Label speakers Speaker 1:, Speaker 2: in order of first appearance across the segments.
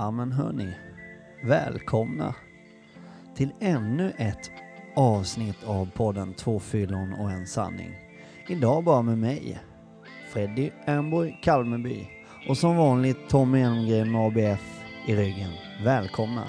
Speaker 1: Ja men hörni, välkomna till ännu ett avsnitt av podden Två fyllon och en sanning. Idag bara med mig, Freddy Ernborg Kalmeby och som vanligt Tommy Elmgren med ABF i ryggen. Välkomna!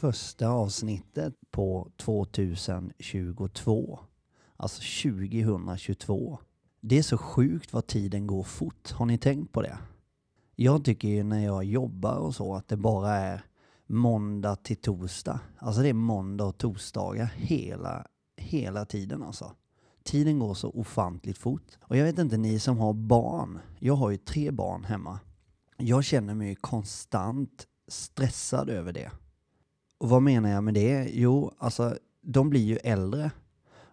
Speaker 1: Första avsnittet på 2022. Alltså 2022. Det är så sjukt vad tiden går fort. Har ni tänkt på det? Jag tycker ju när jag jobbar och så att det bara är måndag till torsdag. Alltså det är måndag och torsdagar hela, hela tiden alltså. Tiden går så ofantligt fort. Och jag vet inte ni som har barn. Jag har ju tre barn hemma. Jag känner mig konstant stressad över det. Och vad menar jag med det? Jo, alltså de blir ju äldre.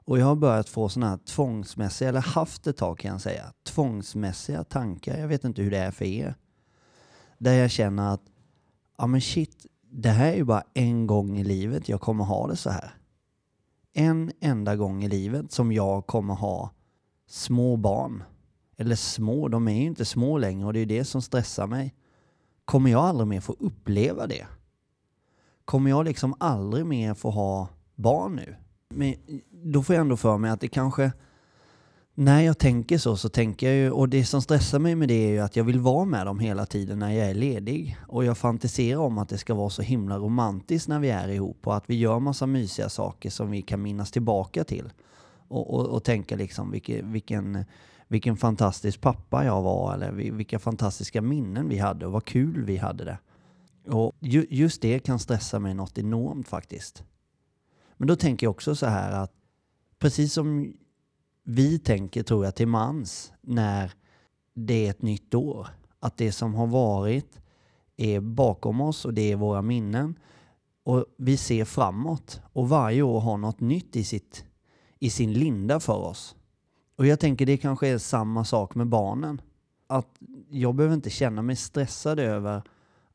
Speaker 1: Och jag har börjat få sådana här tvångsmässiga, eller haft ett tag kan jag säga, tvångsmässiga tankar. Jag vet inte hur det är för er. Där jag känner att, ja men shit, det här är ju bara en gång i livet jag kommer ha det så här. En enda gång i livet som jag kommer ha små barn. Eller små, de är ju inte små längre och det är det som stressar mig. Kommer jag aldrig mer få uppleva det? Kommer jag liksom aldrig mer få ha barn nu? Men då får jag ändå för mig att det kanske, när jag tänker så, så tänker jag ju, och det som stressar mig med det är ju att jag vill vara med dem hela tiden när jag är ledig. Och jag fantiserar om att det ska vara så himla romantiskt när vi är ihop och att vi gör massa mysiga saker som vi kan minnas tillbaka till. Och, och, och tänka liksom vilken, vilken, vilken fantastisk pappa jag var eller vilka fantastiska minnen vi hade och vad kul vi hade det. Och ju, just det kan stressa mig något enormt faktiskt. Men då tänker jag också så här att precis som vi tänker tror jag till mans när det är ett nytt år. Att det som har varit är bakom oss och det är våra minnen. Och vi ser framåt och varje år har något nytt i, sitt, i sin linda för oss. Och jag tänker det kanske är samma sak med barnen. Att jag behöver inte känna mig stressad över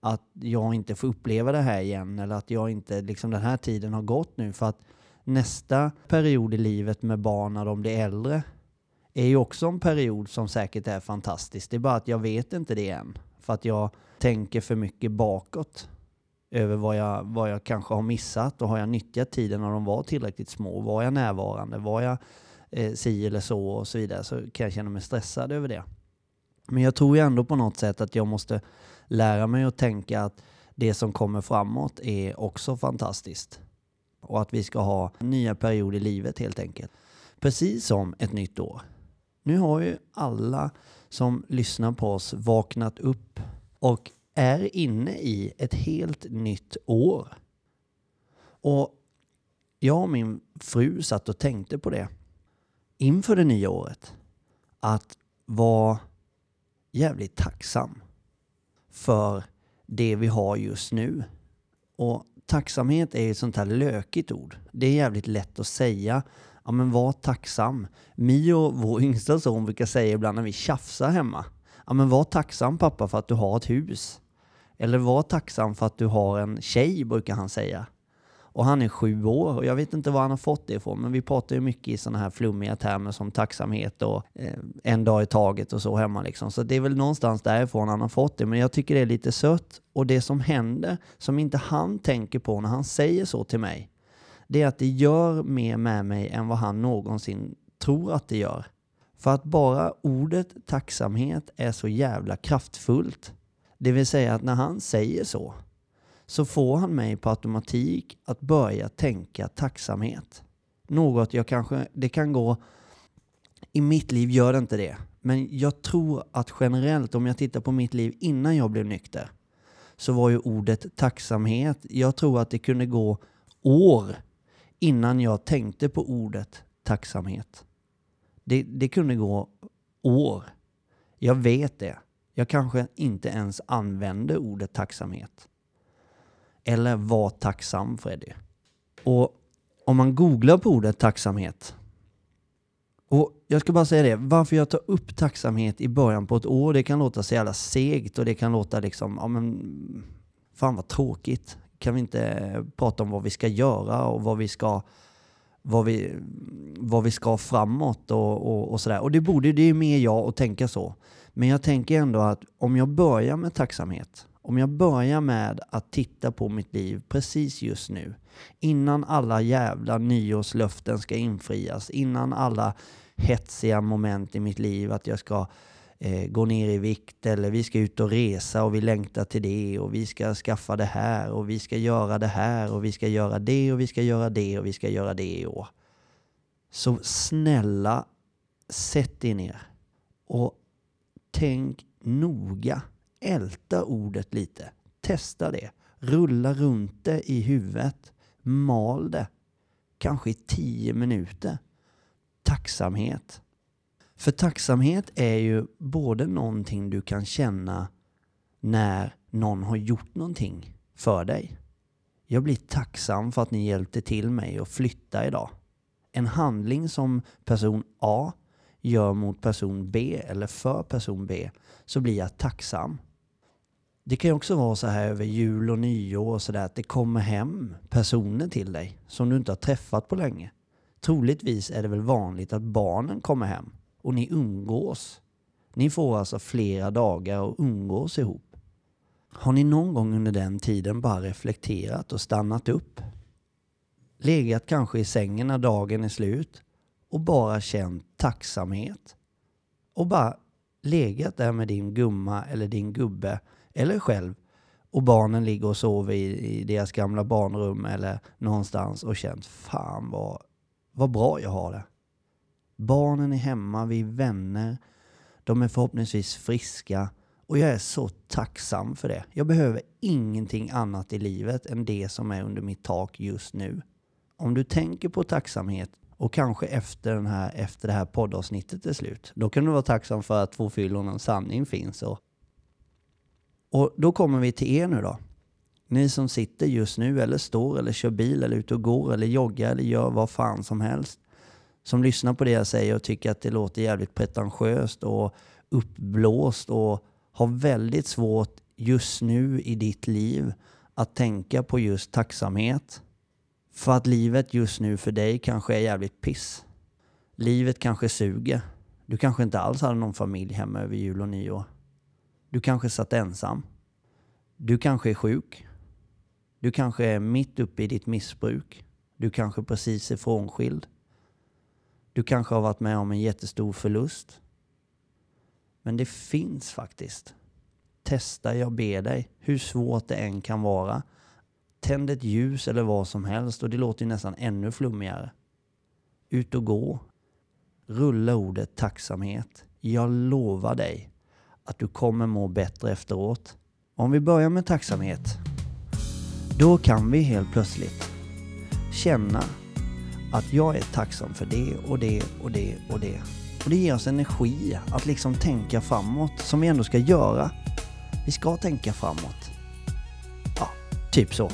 Speaker 1: att jag inte får uppleva det här igen eller att jag inte, liksom den här tiden har gått nu för att nästa period i livet med barn när de blir äldre är ju också en period som säkert är fantastisk. Det är bara att jag vet inte det än. För att jag tänker för mycket bakåt över vad jag, vad jag kanske har missat och har jag nyttjat tiden när de var tillräckligt små? Var jag närvarande? Var jag eh, si eller så och så vidare så kan jag känna mig stressad över det. Men jag tror ju ändå på något sätt att jag måste lära mig att tänka att det som kommer framåt är också fantastiskt. Och att vi ska ha nya perioder i livet helt enkelt. Precis som ett nytt år. Nu har ju alla som lyssnar på oss vaknat upp och är inne i ett helt nytt år. Och jag och min fru satt och tänkte på det inför det nya året. Att vara jävligt tacksam för det vi har just nu. Och tacksamhet är ett sånt här lökigt ord. Det är jävligt lätt att säga. Ja men var tacksam. Mio, vår yngsta son, brukar säga ibland när vi tjafsar hemma. Ja men var tacksam pappa för att du har ett hus. Eller var tacksam för att du har en tjej, brukar han säga. Och han är sju år och jag vet inte var han har fått det ifrån. Men vi pratar ju mycket i sådana här flummiga termer som tacksamhet och eh, en dag i taget och så hemma liksom. Så det är väl någonstans därifrån han har fått det. Men jag tycker det är lite sött. Och det som händer, som inte han tänker på när han säger så till mig, det är att det gör mer med mig än vad han någonsin tror att det gör. För att bara ordet tacksamhet är så jävla kraftfullt. Det vill säga att när han säger så, så får han mig på automatik att börja tänka tacksamhet. Något jag kanske, det kan gå, i mitt liv gör det inte det, men jag tror att generellt om jag tittar på mitt liv innan jag blev nykter så var ju ordet tacksamhet, jag tror att det kunde gå år innan jag tänkte på ordet tacksamhet. Det, det kunde gå år. Jag vet det. Jag kanske inte ens använde ordet tacksamhet. Eller var tacksam Freddy. Och om man googlar på ordet tacksamhet. Och jag ska bara säga det, varför jag tar upp tacksamhet i början på ett år, det kan låta så jävla segt och det kan låta liksom, ja men, fan vad tråkigt. Kan vi inte prata om vad vi ska göra och vad vi ska vad vi, vad vi ska framåt och, och, och sådär. Och det borde, det är mer jag att tänka så. Men jag tänker ändå att om jag börjar med tacksamhet, om jag börjar med att titta på mitt liv precis just nu, innan alla jävla nyårslöften ska infrias, innan alla hetsiga moment i mitt liv, att jag ska eh, gå ner i vikt eller vi ska ut och resa och vi längtar till det och vi ska skaffa det här och vi ska göra det här och vi ska göra det och vi ska göra det och vi ska göra det i år. Så snälla, sätt er ner och tänk noga. Älta ordet lite. Testa det. Rulla runt det i huvudet. Mal det. Kanske i tio minuter. Tacksamhet. För tacksamhet är ju både någonting du kan känna när någon har gjort någonting för dig. Jag blir tacksam för att ni hjälpte till mig att flytta idag. En handling som person A gör mot person B eller för person B så blir jag tacksam. Det kan ju också vara så här över jul och nyår och sådär att det kommer hem personer till dig som du inte har träffat på länge. Troligtvis är det väl vanligt att barnen kommer hem och ni umgås. Ni får alltså flera dagar att umgås ihop. Har ni någon gång under den tiden bara reflekterat och stannat upp? Legat kanske i sängen när dagen är slut och bara känt tacksamhet? Och bara legat där med din gumma eller din gubbe eller själv och barnen ligger och sover i, i deras gamla barnrum eller någonstans och känt fan vad, vad bra jag har det. Barnen är hemma, vi är vänner. De är förhoppningsvis friska och jag är så tacksam för det. Jag behöver ingenting annat i livet än det som är under mitt tak just nu. Om du tänker på tacksamhet och kanske efter, den här, efter det här poddavsnittet är slut, då kan du vara tacksam för att Två fyllon och en sanning finns. Och, och då kommer vi till er nu då. Ni som sitter just nu eller står eller kör bil eller ute och går eller joggar eller gör vad fan som helst som lyssnar på det jag säger och tycker att det låter jävligt pretentiöst och uppblåst och har väldigt svårt just nu i ditt liv att tänka på just tacksamhet. För att livet just nu för dig kanske är jävligt piss. Livet kanske suger. Du kanske inte alls hade någon familj hemma över jul och nyår. Du kanske satt ensam. Du kanske är sjuk. Du kanske är mitt uppe i ditt missbruk. Du kanske precis är frånskild. Du kanske har varit med om en jättestor förlust. Men det finns faktiskt. Testa, jag ber dig, hur svårt det än kan vara. Tänd ett ljus eller vad som helst och det låter ju nästan ännu flummigare. Ut och gå. Rulla ordet tacksamhet. Jag lovar dig att du kommer må bättre efteråt. Om vi börjar med tacksamhet. Då kan vi helt plötsligt känna att jag är tacksam för det och det och det och det. Och det ger oss energi att liksom tänka framåt, som vi ändå ska göra. Vi ska tänka framåt. Ja, typ så.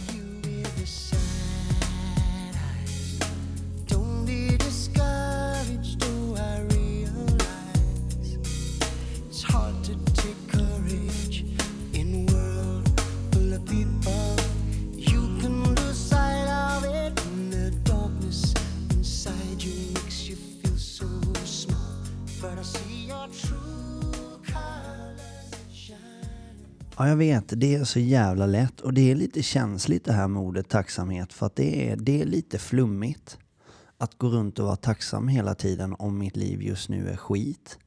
Speaker 1: Ja, jag vet. Det är så jävla lätt och det är lite känsligt det här med ordet tacksamhet för att det är, det är lite flummigt. Att gå runt och vara tacksam hela tiden om mitt liv just nu är skit.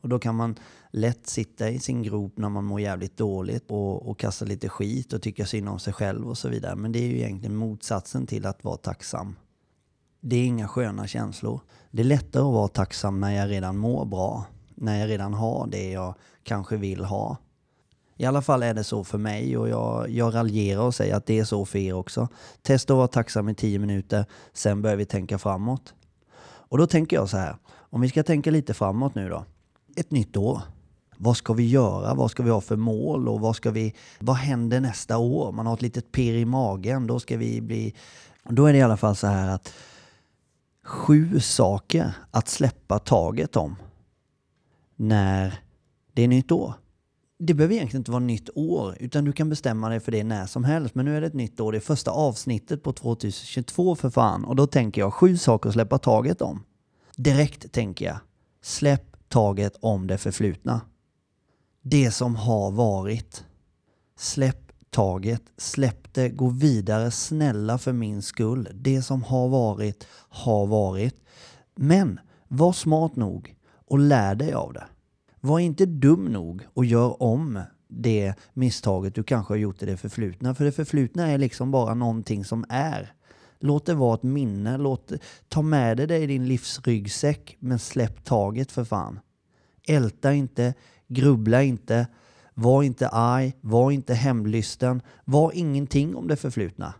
Speaker 1: Och då kan man lätt sitta i sin grop när man mår jävligt dåligt och, och kasta lite skit och tycka synd om sig själv och så vidare. Men det är ju egentligen motsatsen till att vara tacksam. Det är inga sköna känslor. Det är lättare att vara tacksam när jag redan mår bra. När jag redan har det jag kanske vill ha. I alla fall är det så för mig och jag, jag raljerar och säger att det är så för er också. Testa att vara tacksam i tio minuter, sen börjar vi tänka framåt. Och då tänker jag så här, om vi ska tänka lite framåt nu då. Ett nytt år. Vad ska vi göra? Vad ska vi ha för mål? Och vad, ska vi, vad händer nästa år? Man har ett litet pirr i magen. Då ska vi bli... Då är det i alla fall så här att sju saker att släppa taget om när det är nytt år. Det behöver egentligen inte vara nytt år, utan du kan bestämma dig för det när som helst. Men nu är det ett nytt år, det är första avsnittet på 2022 för fan. Och då tänker jag sju saker att släppa taget om. Direkt tänker jag, släpp taget om det förflutna. Det som har varit. Släpp taget, släpp det, gå vidare, snälla för min skull. Det som har varit, har varit. Men var smart nog och lär dig av det. Var inte dum nog och gör om det misstaget du kanske har gjort i det förflutna. För det förflutna är liksom bara någonting som är. Låt det vara ett minne. Låt, ta med dig det i din livsryggsäck, men släpp taget för fan. Älta inte, grubbla inte, var inte arg, var inte hemlysten, var ingenting om det förflutna.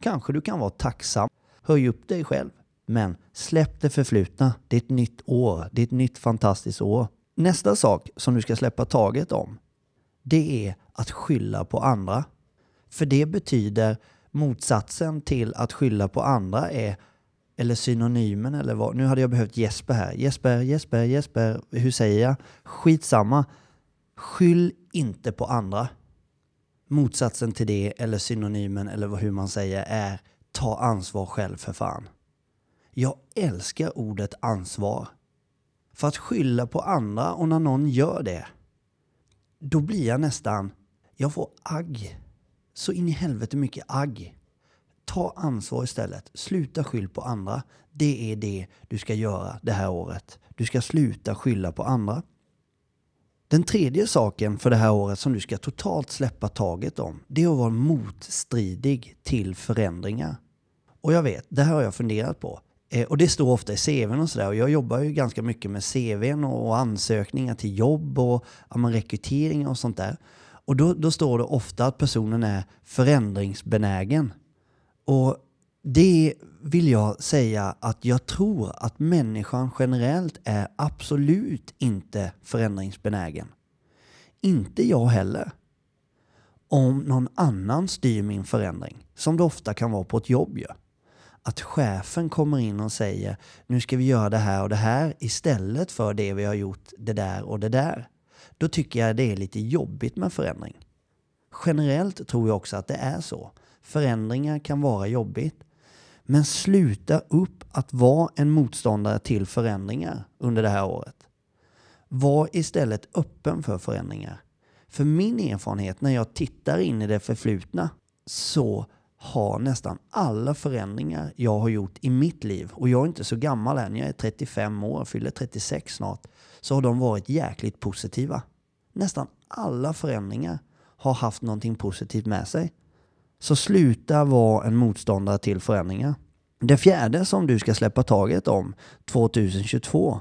Speaker 1: Kanske du kan vara tacksam, höj upp dig själv. Men släpp det förflutna, det är ett nytt år, det är ett nytt fantastiskt år. Nästa sak som du ska släppa taget om, det är att skylla på andra. För det betyder motsatsen till att skylla på andra är eller synonymen eller vad. Nu hade jag behövt Jesper här. Jesper, Jesper, Jesper. Hur säger jag? Skitsamma. Skyll inte på andra. Motsatsen till det eller synonymen eller vad- hur man säger är ta ansvar själv för fan. Jag älskar ordet ansvar. För att skylla på andra och när någon gör det, då blir jag nästan, jag får agg. Så in i helvete mycket agg. Ta ansvar istället. Sluta skyll på andra. Det är det du ska göra det här året. Du ska sluta skylla på andra. Den tredje saken för det här året som du ska totalt släppa taget om, det är att vara motstridig till förändringar. Och jag vet, det här har jag funderat på. Eh, Och det står ofta i CVn och sådär. Och jag jobbar ju ganska mycket med CVn och ansökningar till jobb och ja, rekryteringar rekrytering och sånt där. Och då, då står det ofta att personen är förändringsbenägen. Och det vill jag säga att jag tror att människan generellt är absolut inte förändringsbenägen. Inte jag heller. Om någon annan styr min förändring, som det ofta kan vara på ett jobb ju. Att chefen kommer in och säger nu ska vi göra det här och det här istället för det vi har gjort det där och det där. Då tycker jag det är lite jobbigt med förändring. Generellt tror jag också att det är så. Förändringar kan vara jobbigt. Men sluta upp att vara en motståndare till förändringar under det här året. Var istället öppen för förändringar. För min erfarenhet när jag tittar in i det förflutna så har nästan alla förändringar jag har gjort i mitt liv, och jag är inte så gammal än, jag är 35 år, fyller 36 snart, så har de varit jäkligt positiva. Nästan alla förändringar har haft någonting positivt med sig. Så sluta vara en motståndare till förändringar. Det fjärde som du ska släppa taget om 2022,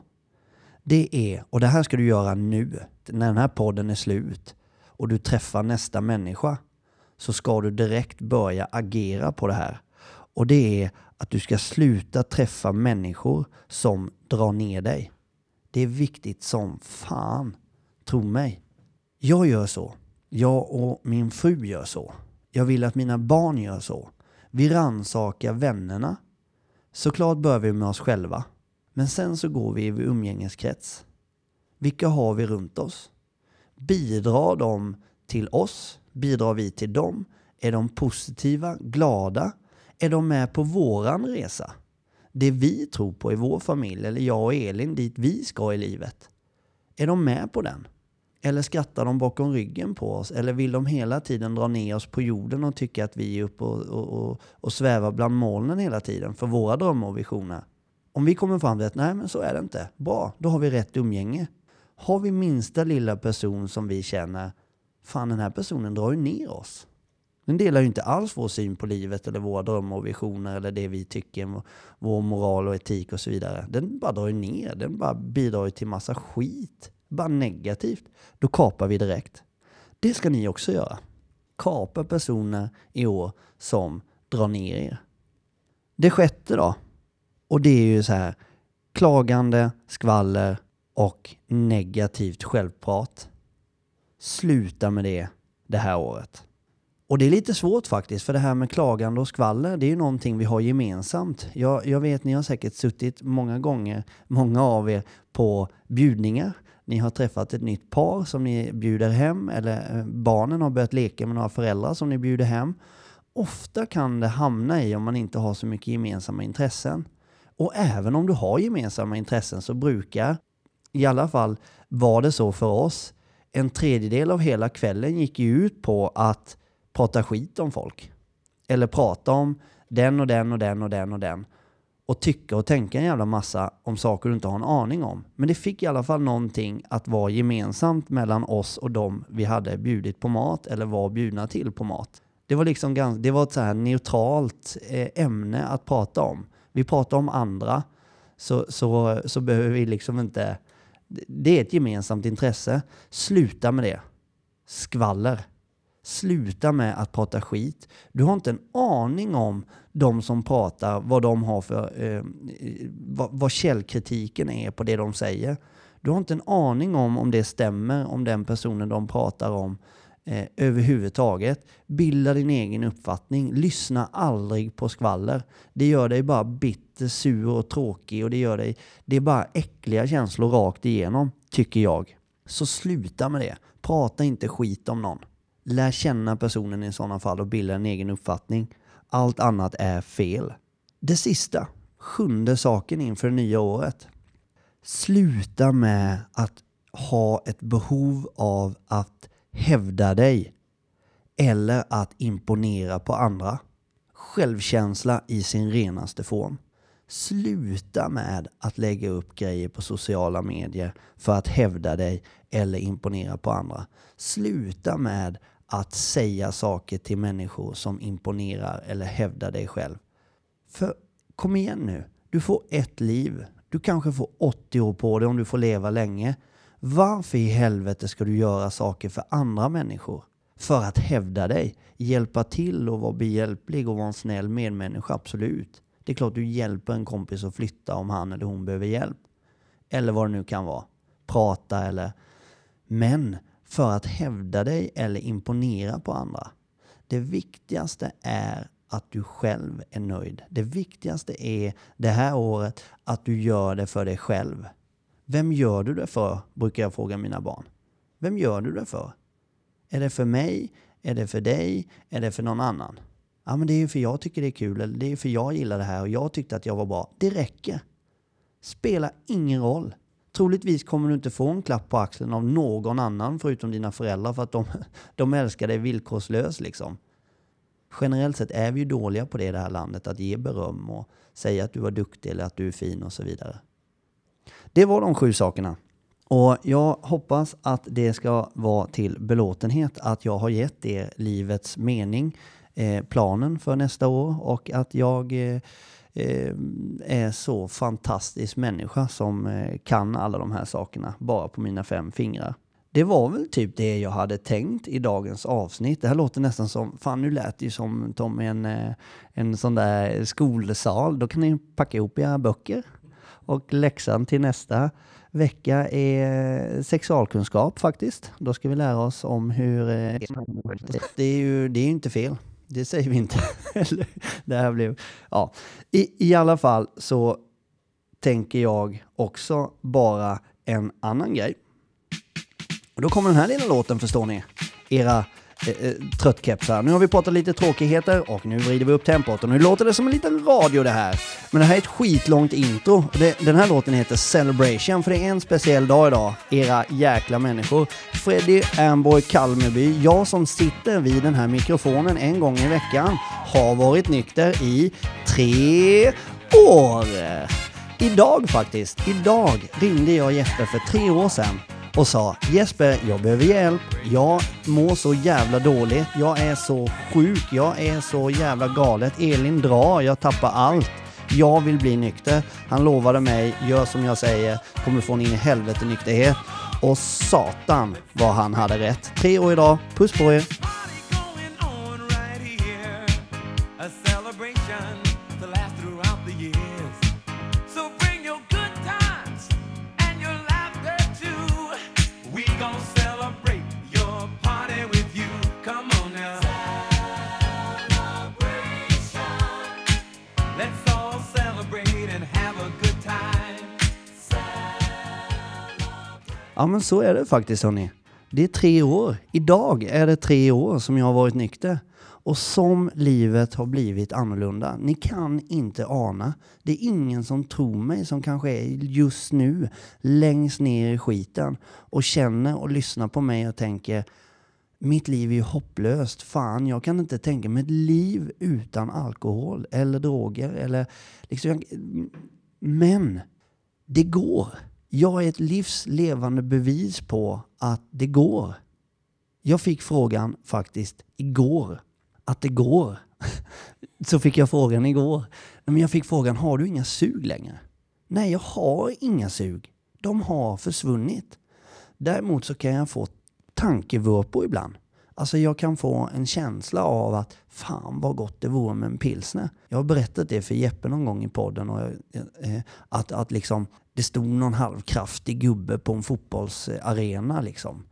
Speaker 1: det är, och det här ska du göra nu, när den här podden är slut och du träffar nästa människa, så ska du direkt börja agera på det här. Och det är att du ska sluta träffa människor som drar ner dig. Det är viktigt som fan. Tro mig. Jag gör så. Jag och min fru gör så. Jag vill att mina barn gör så. Vi rannsakar vännerna. Såklart börjar vi med oss själva. Men sen så går vi i umgängeskrets. Vilka har vi runt oss? Bidrar de till oss? Bidrar vi till dem? Är de positiva, glada? Är de med på våran resa? Det vi tror på i vår familj, eller jag och Elin, dit vi ska i livet. Är de med på den? Eller skrattar de bakom ryggen på oss? Eller vill de hela tiden dra ner oss på jorden och tycka att vi är uppe och, och, och, och svävar bland molnen hela tiden för våra drömmar och visioner? Om vi kommer fram till att nej, men så är det inte. Bra, då har vi rätt umgänge. Har vi minsta lilla person som vi känner, fan den här personen drar ju ner oss. Den delar ju inte alls vår syn på livet eller våra drömmar och visioner eller det vi tycker, vår moral och etik och så vidare. Den bara drar ju ner, den bara bidrar ju till massa skit. Bara negativt. Då kapar vi direkt. Det ska ni också göra. Kapa personer i år som drar ner er. Det sjätte då. Och det är ju så här klagande, skvaller och negativt självprat. Sluta med det det här året. Och det är lite svårt faktiskt, för det här med klagande och skvaller, det är ju någonting vi har gemensamt. Jag, jag vet, ni har säkert suttit många gånger, många av er, på bjudningar. Ni har träffat ett nytt par som ni bjuder hem, eller eh, barnen har börjat leka med några föräldrar som ni bjuder hem. Ofta kan det hamna i om man inte har så mycket gemensamma intressen. Och även om du har gemensamma intressen så brukar, i alla fall var det så för oss, en tredjedel av hela kvällen gick ju ut på att prata skit om folk. Eller prata om den och den och den och den och den. Och tycka och tänka en jävla massa om saker du inte har en aning om. Men det fick i alla fall någonting att vara gemensamt mellan oss och dem vi hade bjudit på mat eller var bjudna till på mat. Det var liksom ganska, det var ett så här neutralt eh, ämne att prata om. Vi pratar om andra så, så, så behöver vi liksom inte... Det är ett gemensamt intresse. Sluta med det. Skvaller. Sluta med att prata skit. Du har inte en aning om de som pratar, vad de har för... Eh, vad, vad källkritiken är på det de säger. Du har inte en aning om om det stämmer om den personen de pratar om eh, överhuvudtaget. Bilda din egen uppfattning. Lyssna aldrig på skvaller. Det gör dig bara bitter, sur och tråkig och det gör dig... Det är bara äckliga känslor rakt igenom, tycker jag. Så sluta med det. Prata inte skit om någon. Lär känna personen i sådana fall och bilda en egen uppfattning. Allt annat är fel. Det sista, sjunde saken inför det nya året. Sluta med att ha ett behov av att hävda dig eller att imponera på andra. Självkänsla i sin renaste form. Sluta med att lägga upp grejer på sociala medier för att hävda dig eller imponera på andra. Sluta med att säga saker till människor som imponerar eller hävdar dig själv. För kom igen nu, du får ett liv. Du kanske får 80 år på dig om du får leva länge. Varför i helvete ska du göra saker för andra människor? För att hävda dig, hjälpa till och vara behjälplig och vara en snäll medmänniska, absolut. Det är klart du hjälper en kompis att flytta om han eller hon behöver hjälp. Eller vad det nu kan vara. Prata eller... Men för att hävda dig eller imponera på andra. Det viktigaste är att du själv är nöjd. Det viktigaste är det här året att du gör det för dig själv. Vem gör du det för? Brukar jag fråga mina barn. Vem gör du det för? Är det för mig? Är det för dig? Är det för någon annan? Ja, men det är ju för jag tycker det är kul, eller det är för jag gillar det här och jag tyckte att jag var bra. Det räcker. Spelar ingen roll. Troligtvis kommer du inte få en klapp på axeln av någon annan förutom dina föräldrar för att de, de älskar dig villkorslöst liksom. Generellt sett är vi ju dåliga på det i det här landet, att ge beröm och säga att du var duktig eller att du är fin och så vidare. Det var de sju sakerna. Och jag hoppas att det ska vara till belåtenhet att jag har gett er livets mening, eh, planen för nästa år och att jag eh, eh, är så fantastisk människa som eh, kan alla de här sakerna bara på mina fem fingrar. Det var väl typ det jag hade tänkt i dagens avsnitt. Det här låter nästan som, fan nu lät det ju som Tom en, eh, en sån där skolsal. Då kan ni packa ihop era böcker. Och läxan till nästa vecka är sexualkunskap faktiskt. Då ska vi lära oss om hur... Eh, det är ju det är inte fel. Det säger vi inte. Det här blev... Ja. I, I alla fall så tänker jag också bara en annan grej. Och då kommer den här lilla låten förstår ni. Era eh, eh tröttkepsar. Nu har vi pratat lite tråkigheter och nu vrider vi upp tempot och nu låter det som en liten radio det här. Men det här är ett skitlångt intro. Det, den här låten heter Celebration för det är en speciell dag idag. Era jäkla människor. Freddy Amboy Kalmeby, jag som sitter vid den här mikrofonen en gång i veckan, har varit nykter i tre år. Idag faktiskt, idag ringde jag Jesper för tre år sedan och sa Jesper, jag behöver hjälp. Jag mår så jävla dåligt. Jag är så sjuk. Jag är så jävla galet. Elin drar. Jag tappar allt. Jag vill bli nykter. Han lovade mig, gör som jag säger, kommer få en in i helvete nykterhet. Och satan vad han hade rätt. Tre år idag. Puss på er. Ja men så är det faktiskt hörni. Det är tre år. Idag är det tre år som jag har varit nykter. Och som livet har blivit annorlunda. Ni kan inte ana. Det är ingen som tror mig som kanske är just nu längst ner i skiten och känner och lyssnar på mig och tänker mitt liv är ju hopplöst. Fan, jag kan inte tänka mig ett liv utan alkohol eller droger. Eller liksom, men det går. Jag är ett livs levande bevis på att det går. Jag fick frågan faktiskt igår. Att det går. Så fick jag frågan igår. Men jag fick frågan, har du inga sug längre? Nej, jag har inga sug. De har försvunnit. Däremot så kan jag få tankevurpor ibland. Alltså jag kan få en känsla av att fan vad gott det vore med en pilsner. Jag har berättat det för Jeppe någon gång i podden. Och jag, eh, att, att liksom, det stod någon halvkraftig gubbe på en fotbollsarena. Liksom.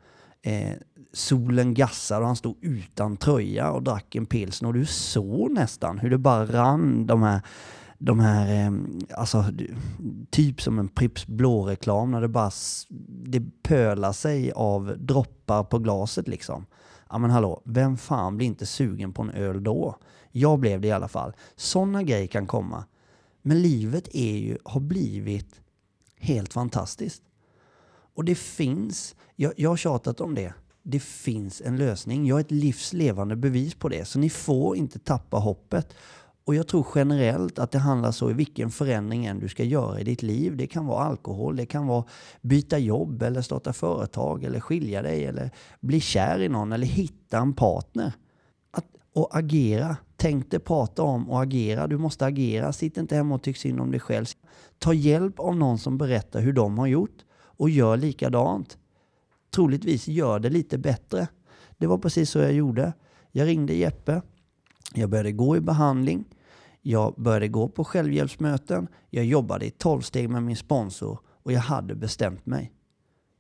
Speaker 1: Eh, solen gassade och han stod utan tröja och drack en pilsner. Och du såg nästan hur det bara rann de här de här, eh, alltså typ som en Pripps blå-reklam när det bara det pölar sig av droppar på glaset liksom. Ja men hallå, vem fan blir inte sugen på en öl då? Jag blev det i alla fall. Sådana grejer kan komma. Men livet är ju, har blivit helt fantastiskt. Och det finns, jag, jag har tjatat om det, det finns en lösning. Jag är ett livslevande bevis på det. Så ni får inte tappa hoppet. Och jag tror generellt att det handlar så i vilken förändring än du ska göra i ditt liv. Det kan vara alkohol, det kan vara byta jobb eller starta företag eller skilja dig eller bli kär i någon eller hitta en partner. Att, och agera. Tänk dig prata om och agera. Du måste agera. Sitt inte hemma och tyck synd om dig själv. Ta hjälp av någon som berättar hur de har gjort och gör likadant. Troligtvis gör det lite bättre. Det var precis så jag gjorde. Jag ringde Jeppe. Jag började gå i behandling. Jag började gå på självhjälpsmöten. Jag jobbade i tolv steg med min sponsor och jag hade bestämt mig.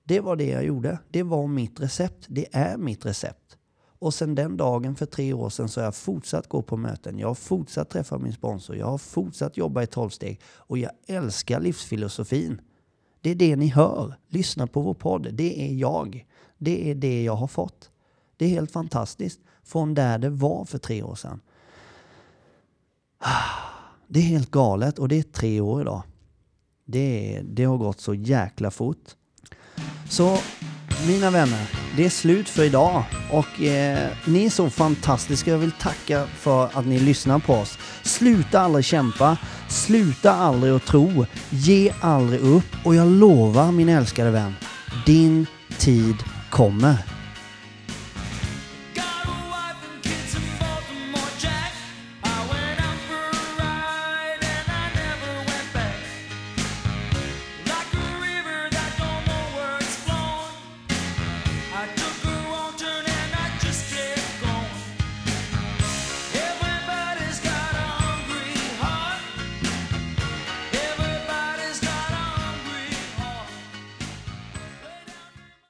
Speaker 1: Det var det jag gjorde. Det var mitt recept. Det är mitt recept. Och sen den dagen för tre år sedan så har jag fortsatt gå på möten. Jag har fortsatt träffa min sponsor. Jag har fortsatt jobba i tolv steg. Och jag älskar livsfilosofin. Det är det ni hör. Lyssna på vår podd. Det är jag. Det är det jag har fått. Det är helt fantastiskt. Från där det var för tre år sedan. Det är helt galet och det är tre år idag. Det, det har gått så jäkla fort. Så mina vänner, det är slut för idag och eh, ni är så fantastiska. Jag vill tacka för att ni lyssnar på oss. Sluta aldrig kämpa, sluta aldrig att tro, ge aldrig upp och jag lovar min älskade vän, din tid kommer.